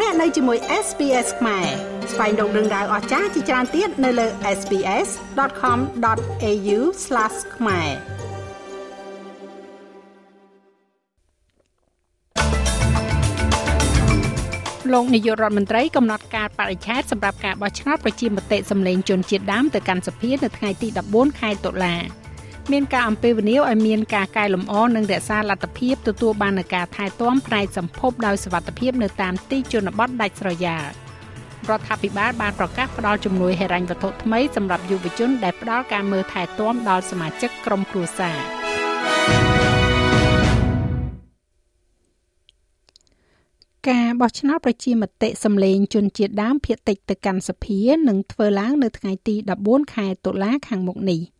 លោកអ្នកនៅជាមួយ SPS ខ្មែរស្វែងរកដឹងដៅអស្ចារ្យជាច្រើនទៀតនៅលើ SPS.com.au/ ខ្មែរលោកនាយករដ្ឋមន្ត្រីកំណត់ការបរិច្ឆេទសម្រាប់ការបោះឆ្នោតប្រជាមតិសម្លេងជនជាតិដើមទៅកាន់សភានៅថ្ងៃទី14ខែតុលា មានការអំពាវនាវឲ្យមានការកែលម្អនិងរក្សាលទ្ធភាពទទួលបាននូវការថែទាំផ្នែកសម្ភពដោយសវត្ថភាពនៅតាមទីជនបទដាច់ស្រយាលរដ្ឋាភិបាលបានប្រកាសផ្តល់ជំនួយហិរញ្ញវត្ថុថ្មីសម្រាប់យុវជនដែលផ្តល់ការមើលថែទាំដល់សមាជិកក្រុមគ្រួសារការបោះឆ្នោតប្រជាមតិសម្លេងជនជាតិដើមភាគតិចទៅកាន់សភានឹងធ្វើឡើងនៅថ្ងៃទី14ខែតុលាខាងមុខនេះ។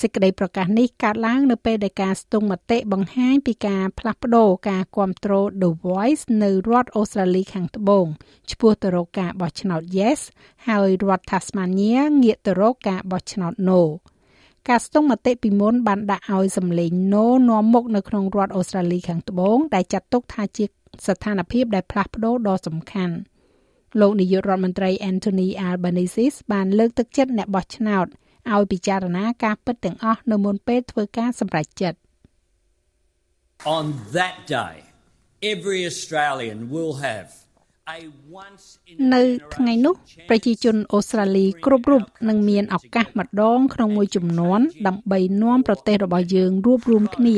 សេចក្តីប្រកាសនេះកើតឡើងនៅពេលដែលការស្ទង់មតិបង្ហាញពីការផ្លាស់ប្តូរការគ្រប់គ្រង The Voice នៅរដ្ឋអូស្ត្រាលីខាងត្បូងឆ្ពោះទៅរកការបោះឆ្នោត Yes ហើយរដ្ឋ Tasmania ងាកទៅរកការបោះឆ្នោត No ការស្ទង់មតិពីមុនបានដាក់ឲ្យសម្លេង No នាំមុខនៅក្នុងរដ្ឋអូស្ត្រាលីខាងត្បូងដែលចាត់ទុកថាជាស្ថានភាពដែលផ្លាស់ប្តូរដ៏សំខាន់លោកនាយករដ្ឋមន្ត្រី Anthony Albanese បានលើកទឹកចិត្តអ្នកបោះឆ្នោត ឲ្យពិចារណាការពិតទាំងអស់នៅមុនពេលធ្វើការសម្រេចចិត្ត On that day every Australian will have នៅថ្ងៃនោះប្រជាជនអូស្ត្រាលីគ្រប់រូបនឹងមានឱកាសម្ដងក្នុងមួយចំនួនដើម្បីនាំប្រទេសរបស់យើងរួបរวมគ្នា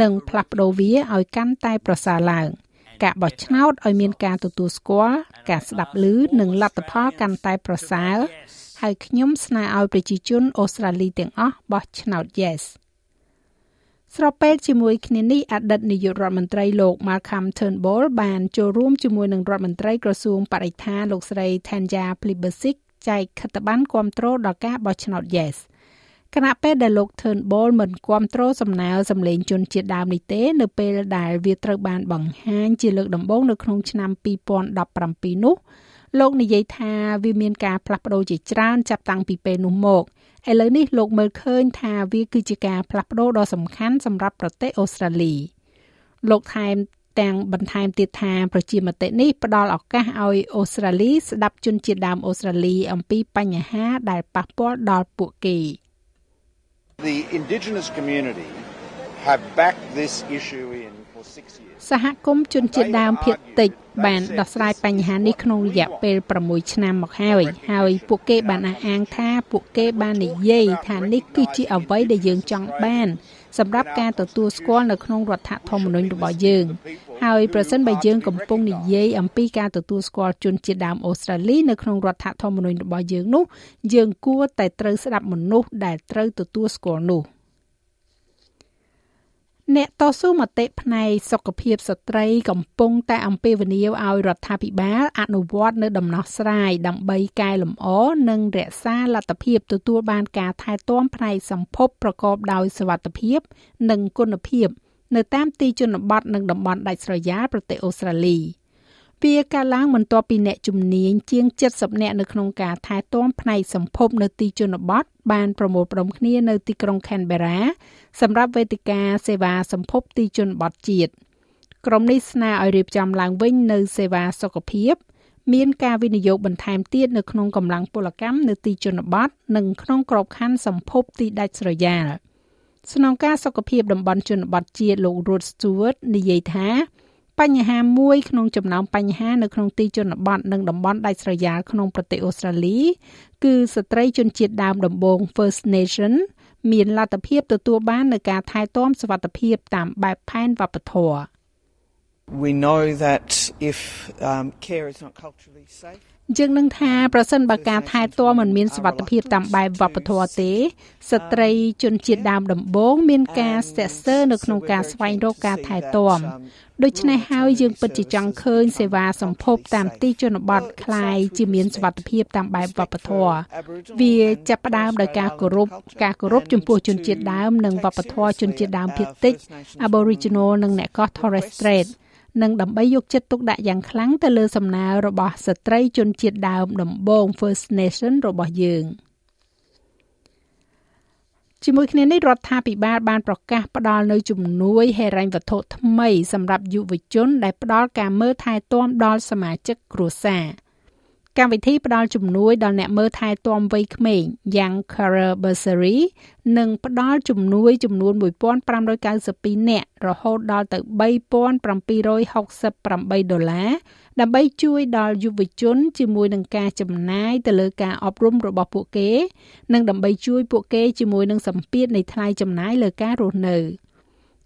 និងផ្លាស់ប្ដូរវាឲ្យកាន់តែប្រសើរឡើងការបោះឆ្នោតឲ្យមានការទទួលស្គាល់ការស្ដាប់ឮនិងលទ្ធផលកាន់តែប្រសើរ ហើយខ្ញុំស្នើឲ្យប្រជាជនអូស្ត្រាលីទាំងអស់បោះឆ្នោត Yes ស្របពេលជាមួយគ្នានេះអតីតនាយករដ្ឋមន្ត្រីលោក Malcolm Turnbull បានចូលរួមជាមួយនឹងរដ្ឋមន្ត្រីក្រសួងបរិស្ថានលោកស្រី Tanya Plibersik ចែកខិត្តប័ណ្ណគាំទ្រដល់ការបោះឆ្នោត Yes គណៈពេលដែលលោក Turnbull មិនគាំទ្រសំណើសម្លេងជនជាតិដើមនេះទេ នៅពេលដែលវាត្រូវបានបង្ហាញជាលើកដំបូងនៅក្នុងឆ្នាំ2017នោះ លោកនិយាយថាវាមានការផ្លាស់ប្ដូរជាច្រើនចាប់តាំងពីពេលនោះមកឥឡូវនេះលោកមើលឃើញថាវាគឺជាការផ្លាស់ប្ដូរដ៏សំខាន់សម្រាប់ប្រទេសអូស្ត្រាលីលោកថែមទាំងបន្ថែមទៀតថាប្រជាមតិនេះផ្ដល់ឱកាសឲ្យអូស្ត្រាលីស្ដាប់ជនជាតិដើមអូស្ត្រាលីអំពីបញ្ហាដែលប៉ះពាល់ដល់ពួកគេ The indigenous community have backed this issue in សហគមន៍ជនជាតិដើមភាគតិចបានដោះស្រាយបញ្ហានេះក្នុងរយៈពេល6ឆ្នាំមកហើយហើយពួកគេបានអះអាងថាពួកគេបាននិយាយថានេះគឺជាអ្វីដែលយើងចង់បានសម្រាប់ការទទួលស្គាល់នៅក្នុងរដ្ឋធម្មនុញ្ញរបស់យើង ហើយប្រសិនបើយើងកំពុងនិយាយអំពីការទទួលស្គាល់ជនជាតិដើមអូស្ត្រាលីនៅក្នុងរដ្ឋធម្មនុញ្ញរបស់យើងនោះយើងគួរតែត្រូវស្ដាប់មនុស្សដែលត្រូវទទួលស្គាល់នោះ។ អ្នកតស៊ូមតិផ្នែកសុខភាពស្ត្រីកំពុងតែអំពាវនាវឲ្យរដ្ឋាភិបាលអនុវត្តនៅដំណោះស្រាយដើម្បីកែលម្អនិងរក្សាលទ្ធភាពទទួលបានការថែទាំផ្នែកសម្ភពប្រកបដោយសុវត្ថិភាព និងគុណភាព នៅតាមទីជនបទនិងតំបន់ដាច់ស្រយាលប្រទេសអូស្ត្រាលី។ វាកើតឡើងបន្ទាប់ពីអ្នកជំនាញជាង70នាក់នៅក្នុងការថែទាំផ្នែកសម្ភពនៅទីជនបទបានប្រមូលផ្ដុំគ្នានៅទីក្រុង Canberra សម្រាប់វេទិកាសេវាសម្ភពទីជនបទជាតិក្រុមនេះស្នើឲ្យរៀបចំឡើងវិញនៅសេវាសុខភាពមានការវិនិយោគបន្ថែមទៀតនៅក្នុងកម្លាំងពលកម្មនៅទីជនបទនិងក្នុងក្របខ័ណ្ឌសម្ភពទីដាច់ស្រយាលស្នងការសុខភាពតំបន់ជនបទជាតិលោក Rod Stewart និយាយថា បញ្ហាមួយក្នុងចំណោមបញ្ហានៅក្នុងទីជនបទនិងតំបន់ដាច់ស្រយាលក្នុងប្រទេសអូស្ត្រាលី គឺស្ត្រីជនជាតិដើមដំបូង First Nation មានលទ្ធភាពទទួលបាននូវការថែទាំសុវត្ថិភាពតាមបែបផែនវប្បធម៌ We know that if um, care is not culturally safe យើងនឹងថាប្រសិនបើការថែទាំមិនមានសវត្ថភាពតាមបែបវប្បធម៌ទេស្ត្រីជនជាតិដើមដំបូងមានការស្ទាក់ស្ទើរនៅក្នុងការស្វែងរកការថែទាំដូច្នេះហើយយើងពិតជាចង់ឃើញសេវាសម្ភពតាមទីជនបទคล้ายជាមានសវត្ថភាពតាមបែបវប្បធម៌វាចាប់ផ្ដើមដោយការគោរពការគោរពចំពោះជនជាតិដើមនិងវប្បធម៌ជនជាតិដើមភាគតិច Aboriginal និងអ្នកកោះ Torres Strait និងដើម្បីយកចិត្តទុកដាក់យ៉ាងខ្លាំងទៅលើសំណើរបស់ស្ត្រីជនជាតិដើមដំបូង First Nation របស់យើង។ជាមួយគ្នានេះរដ្ឋាភិបាលបានប្រកាសផ្ដល់នូវជំនួយហិរញ្ញវត្ថុថ្មីសម្រាប់យុវជនដែលផ្ដល់ការមើលថែទាំដល់សមាជិកគ្រួសារ កម្មវិធីផ្ដល់ជំនួយដល់អ្នកមើលថែទាំវ័យក្មេង Young Career Bursary នឹងផ្ដល់ជំនួយចំនួន1592នាក់រហូតដល់ទៅ3768ដុល្លារដើម្បីជួយដល់យុវជនជាមួយនឹងការចំណាយទៅលើការអប់រំរបស់ពួកគេ និងដើម្បីជួយពួកគេជាមួយនឹងសម្ពាធនៃថ្លៃចំណាយលើការរស់នៅ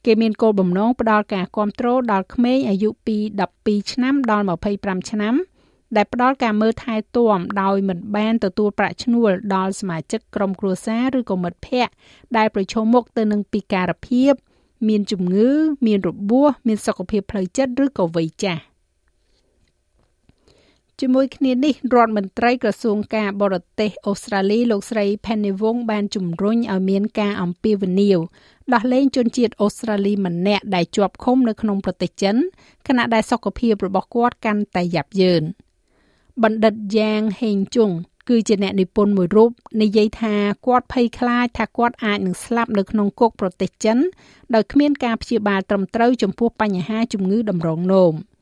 គេមានគោលបំណងផ្ដល់ការគ្រប់គ្រងដល់ក្មេងអាយុពី12ឆ្នាំដល់25ឆ្នាំ ដែលផ្ដល់ការមើលថែទាំដោយមិនបានទទួលប្រាក់ឈ្នួលដល់សមាជិកក្រុមគ្រួសារឬក៏មិត្តភ័ក្តិដែលប្រឈមមុខទៅនឹងពិការភាព មានជំងឺ មានរបួស មានសុខភាពផ្លូវចិត្តឬក៏វ័យចាស់ជាមួយគ្នានេះរដ្ឋមន្ត្រីក្រសួងការបរទេសអូស្ត្រាលីលោកស្រី Penny Wong បានជំរុញឲ្យមានការអំពាវនាវដោះលែងជនជាតិអូស្ត្រាលីម្នាក់ដែលជាប់ឃុំនៅក្នុងប្រទេសចិនខណៈដែលសុខភាពរបស់គាត់កាន់តែយ៉ាប់យ៉ឺន បណ្ឌិតយ៉ាងហេងជុងគឺជាអ្នកនិពន្ធមួយរូបនិយាយថាគាត់ភ័យខ្លាចថាគាត់អាចនឹងស្លាប់នៅក្នុងគុកប្រទេសចិនដោយគ្មានការព្យាបាលត្រឹមត្រូវចំពោះបញ្ហាជំងឺតម្រងនោម។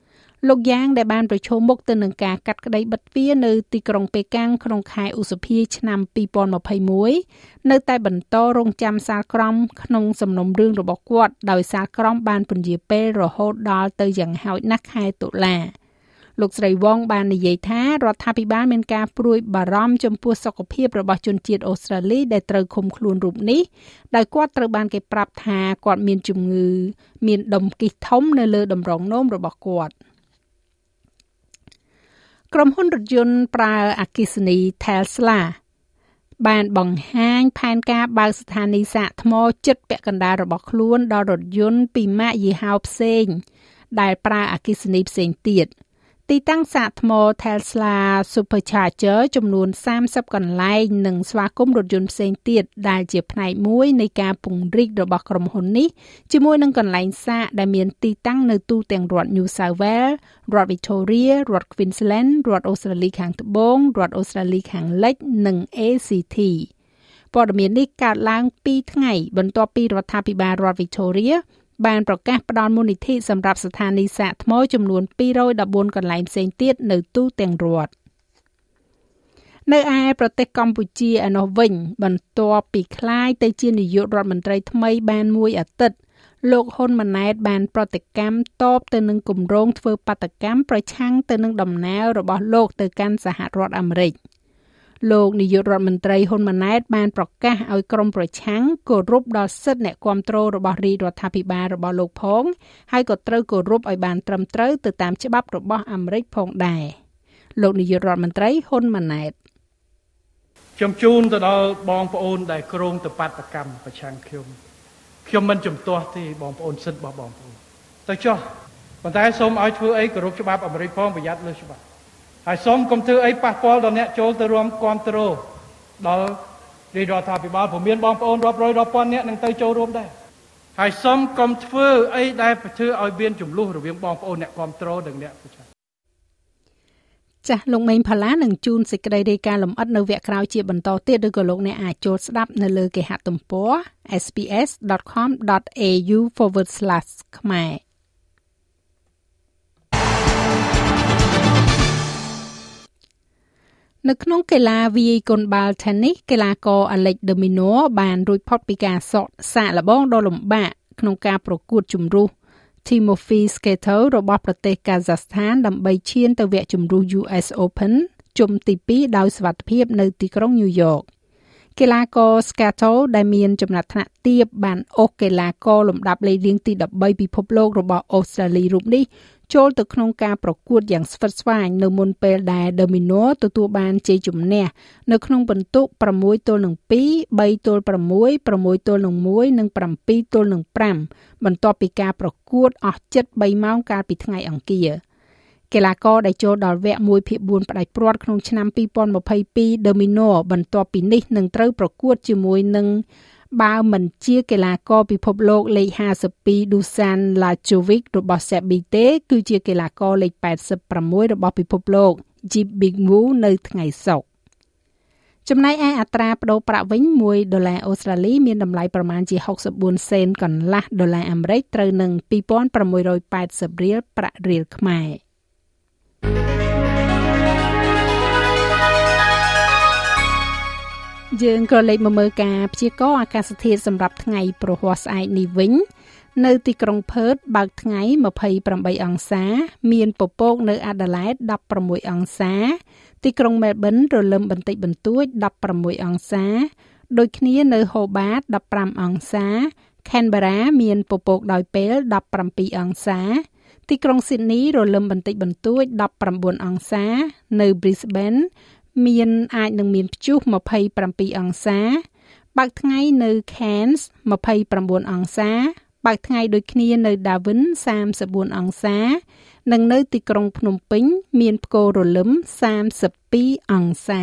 លោកយ៉ាងដែលបានប្រឈមមុខទៅនឹងការកាត់ក្តីបិទទ្វារនៅទីក្រុងប៉េកាំងក្នុងខែឧសភាឆ្នាំ2021នៅតែបន្តរងចាំសាលក្រមក្នុងសំណុំរឿងរបស់គាត់ដោយសាលក្រមបានពន្យាពេលរហូតដល់ទៅយ៉ាងហោចណាស់ខែតុលា លោកស្រីវងបាននិយាយថារដ្ឋាភិបាលមានការព្រួយបារម្ភចំពោះសុខភាពរបស់ជនជាតិអូស្ត្រាលីដែលត្រូវឃុំខ្លួនរូបនេះដោយគាត់ត្រូវបានគេប្រាប់ថាគាត់មានជំងឺ មានដុំគិះធំនៅលើតម្រងនោមរបស់គាត់។ក្រុមហ៊ុនរថយន្តប្រើអគ្គិសនី Tesla បានបង្ហាញផែនការបើកស្ថានីយ៍សាកថ្មចិត្តពាក់កណ្ដាលរបស់ខ្លួនដល់រថយន្តពីម៉ាកយីហោផ្សេង ដែលប្រើអគ្គិសនីផ្សេងទៀត។ ទីតាំងសាកថ្ម Tesla Supercharger ចំនួន30កន្លែងនិងស្វាគមន៍រថយន្តផ្សេងទៀតដែលជាផ្នែកមួយនៃការពង្រីករបស់ក្រុមហ៊ុននេះជាមួយនឹងកន្លែងសាកដែលមានទីតាំងនៅទូទាំងរដ្ឋ New South Wales រដ្ឋ Victoria រដ្ឋ Queensland រដ្ឋអូស្ត្រាលីខាងត្បូងរដ្ឋអូស្ត្រាលីខាងលិចនិង ACT ព័ត៌មាននេះកើតឡើង2ថ្ងៃបន្ទាប់ពីរដ្ឋាភិបាលរដ្ឋ Victoria បានប្រកាសផ្ដល់មូលនិធិសម្រាប់ស្ថានីយ៍សាកថ្មចំនួន214កន្លែងផ្សេងទៀតនៅទូទាំងរដ្ឋនៅឯប្រទេសកម្ពុជាឯណោះវិញ បន្ទាប់ពីคล้ายទៅជានាយករដ្ឋមន្ត្រីថ្មីបានមួយអាទិត្យលោកហ៊ុនម៉ាណែតបានប្រតិកម្មតបទៅនឹងគម្រោងធ្វើបាតកម្មប្រឆាំងទៅនឹងដំណើររបស់លោកទៅកាន់សហរដ្ឋអាមេរិក។ លោកនាយករដ្ឋមន្ត្រីហ៊ុនម៉ាណែតបានប្រកាសឲ្យក្រមប្រឆាំងគោរពដល់សិទ្ធិអ្នកគ្រប់គ្រងរបស់រាជរដ្ឋាភិបាលរបស់លោកផងហើយក៏ត្រូវគោរពឲ្យបានត្រឹមត្រូវទៅតាមច្បាប់របស់អាមេរិកផងដែរលោកនាយករដ្ឋមន្ត្រីហ៊ុនម៉ាណែតខ្ញុំជូនទៅដល់បងប្អូនដែលក្រុងទៅបាតកម្មប្រឆាំងខ្ញុំខ្ញុំមិនជំទាស់ទេបងប្អូនសិទ្ធិរបស់បងប្អូនទៅចុះប៉ុន្តែសូមឲ្យធ្វើអីគោរពច្បាប់អាមេរិកផងប្រយ័ត្នលើច្បាប់ ហើយសូមកុំធ្វើអីប៉ះពាល់ដល់អ្នកចូលទៅរួមគ្រប់គ្រងដល់រាជរដ្ឋាភិបាលព្រោះមានបងប្អូនរាប់រយរាប់ពាន់នាក់នឹងទៅចូលរួមដែរហើយសូមកុំធ្វើអីដែលធ្វើឲ្យមានចំនួនរវាងបងប្អូនអ្នកគ្រប់គ្រងនិងអ្នកប្រឆាំងចាស់លោកមេងផាឡានឹងជូនសេចក្តីរាយការណ៍លម្អិតនៅវគ្គក្រោយជាបន្តទៀតឬក៏លោកអ្នកអាចចូលស្ដាប់នៅលើគេហទំព័រ sps.com.au/ ខ្មែរ នៅក្នុងកីឡាវាយកូនបាល់ Tennis កីឡាករ Alex de Minaur បានរួចផុតពីការសកសាកល្បងដ៏លំបាកក្នុងការប្រកួតជម្រុះ Timofey Skater របស់ប្រទេសកាហ្សាស្ថានដើម្បីឈានទៅវគ្គជម្រុះ US Open ជុំទី2ដោយសុវត្ថិភាពនៅទីក្រុង New York កីឡាករ Skato ដែលមានចំណាត់ថ្នាក់ទាបបានអូសកីឡាករលំដាប់លេខរៀងទី13ពិភពលោករបស់អូស្ត្រាលីរូបនេះ ចូលទៅក្នុងការប្រកួតយ៉ាងស្វិតស្វាញនៅមុនពេលដែល Domino ទទួលបានជ័យជំនះនៅក្នុងពិន្ទុ6ទល់នឹង2 3ទល់6 6ទល់នឹង1និង7ទល់នឹង5បន្ទាប់ពីការប្រកួតអស់ជិត3ម៉ោងកាលពីថ្ងៃអង្គារកីឡាករដែលចូលដល់វគ្គ1ភាគ4ផ្ដាច់ព្រាត់ក្នុងឆ្នាំ2022 Domino បន្ទាប់ពីនេះនឹងត្រូវប្រកួតជាមួយនឹង បើមិនជាកីឡាករពិភពលោកលេខ52 Dusan Lajovic របស់ Serbia ទេ គឺជាកីឡាករលេខ86របស់ពិភពលោក Jim Bingwu នៅថ្ងៃសុក្រចំណែកឯអត្រាប្តូរប្រាក់វិញ1ដុល្លារអូស្ត្រាលីមានតម្លៃប្រមាណជា64សេនកន្លះដុល្លារអាមេរិកត្រូវនឹង2680រៀលប្រាក់រៀលខ្មែរ យើងក៏លេខមកមើលការព្យាករណ៍អាកាសធាតុសម្រាប់ថ្ងៃប្រហ័សស្អែកនេះវិញ នៅទីក្រុងផឺតបើកថ្ងៃ28អង្សា មានពពកនៅអាដាលេដ16អង្សា ទីក្រុងមែលប៊នរលឹមបន្តិចបន្តួច16អង្សា ដូចគ្នានៅហូបាត15អង្សា Canberra មានពពកដោយពេល17អង្សាទីក្រុង Sydney រលឹមបន្តិចបន្តួច19អង្សា នៅ Brisbane មានអាចនឹងមានព្យុះ27អង្សា បើកថ្ងៃនៅ Cairns 29អង្សា បើកថ្ងៃដូចគ្នានៅ Darwin 34អង្សា និងនៅទីក្រុងភ្នំពេញ មានផ្គររលឹម32អង្សា